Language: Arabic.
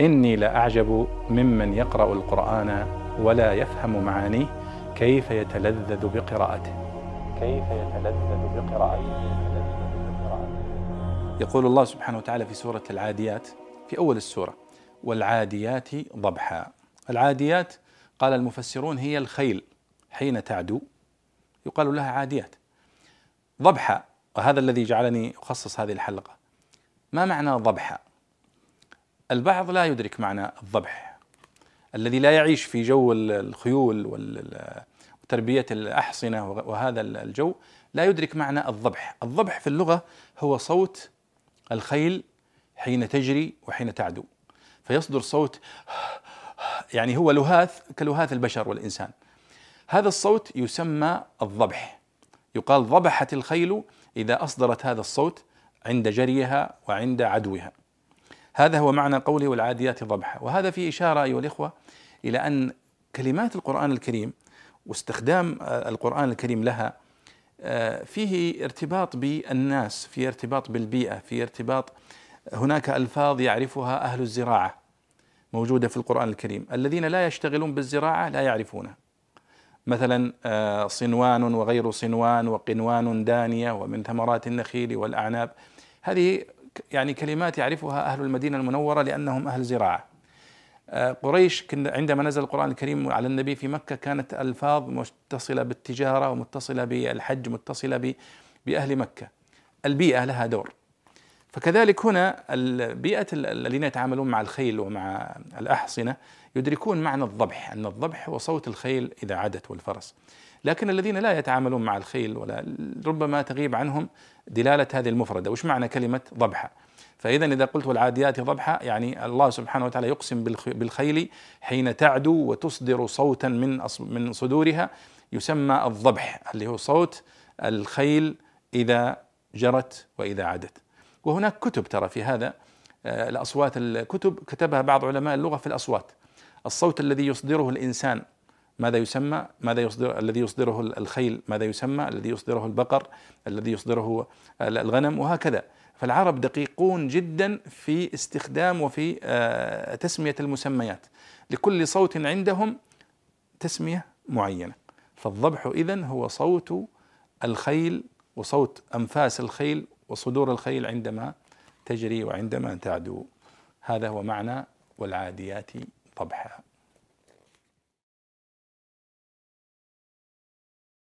إني لأعجب ممن يقرأ القرآن ولا يفهم معانيه كيف يتلذذ بقراءته. كيف يتلذذ بقراءته. يقول الله سبحانه وتعالى في سورة العاديات في أول السورة والعاديات ضبحا. العاديات قال المفسرون هي الخيل حين تعدو. يقال لها عاديات. ضبحا وهذا الذي جعلني أخصص هذه الحلقة. ما معنى ضبحا؟ البعض لا يدرك معنى الضبح. الذي لا يعيش في جو الخيول وتربية الأحصنة وهذا الجو لا يدرك معنى الضبح. الضبح في اللغة هو صوت الخيل حين تجري وحين تعدو. فيصدر صوت يعني هو لهاث كلهاث البشر والإنسان. هذا الصوت يسمى الضبح. يقال ضبحت الخيل إذا أصدرت هذا الصوت عند جريها وعند عدوها. هذا هو معنى قوله والعاديات ضبحا. وهذا في إشارة أيها الإخوة إلى أن كلمات القرآن الكريم واستخدام القرآن الكريم لها آه، فيه ارتباط بالناس في ارتباط بالبيئة في ارتباط هناك ألفاظ يعرفها أهل الزراعة موجودة في القرآن الكريم. الذين لا يشتغلون بالزراعة لا يعرفونها. مثلا آه، صنوان وغير صنوان وقنوان دانية ومن ثمرات النخيل والأعناب. هذه يعني كلمات يعرفها أهل المدينة المنورة لأنهم أهل زراعة. آه، قريش عندما نزل القرآن الكريم على النبي في مكة كانت ألفاظ متصلة بالتجارة ومتصلة بالحج متصلة بأهل مكة. البيئة لها دور. فكذلك هنا البيئة الذين يتعاملون مع الخيل ومع الأحصنة يدركون معنى الضبح أن الضبح هو صوت الخيل إذا عدت والفرس. لكن الذين لا يتعاملون مع الخيل ولا ربما تغيب عنهم دلالة هذه المفردة. وش معنى كلمة ضبحة فإذا إذا قلت والعاديات ضبحا يعني الله سبحانه وتعالى يقسم بالخيل حين تعدو وتصدر صوتا من من صدورها يسمى الضبح اللي هو صوت الخيل إذا جرت وإذا عدت وهناك كتب ترى في هذا آه، الأصوات الكتب كتبها بعض علماء اللغة في الأصوات. الصوت الذي يصدره الإنسان ماذا يسمى؟ ماذا يصدر الذي يصدره الخيل ماذا يسمى؟ الذي يصدره البقر الذي يصدره الغنم وهكذا. فالعرب دقيقون جدا في استخدام وفي آه، تسمية المسميات. لكل صوت عندهم تسمية معينة. فالضبح إذن هو صوت الخيل وصوت أنفاس الخيل وصدور الخيل عندما تجري وعندما تعدو. هذا هو معنى والعاديات ضبحا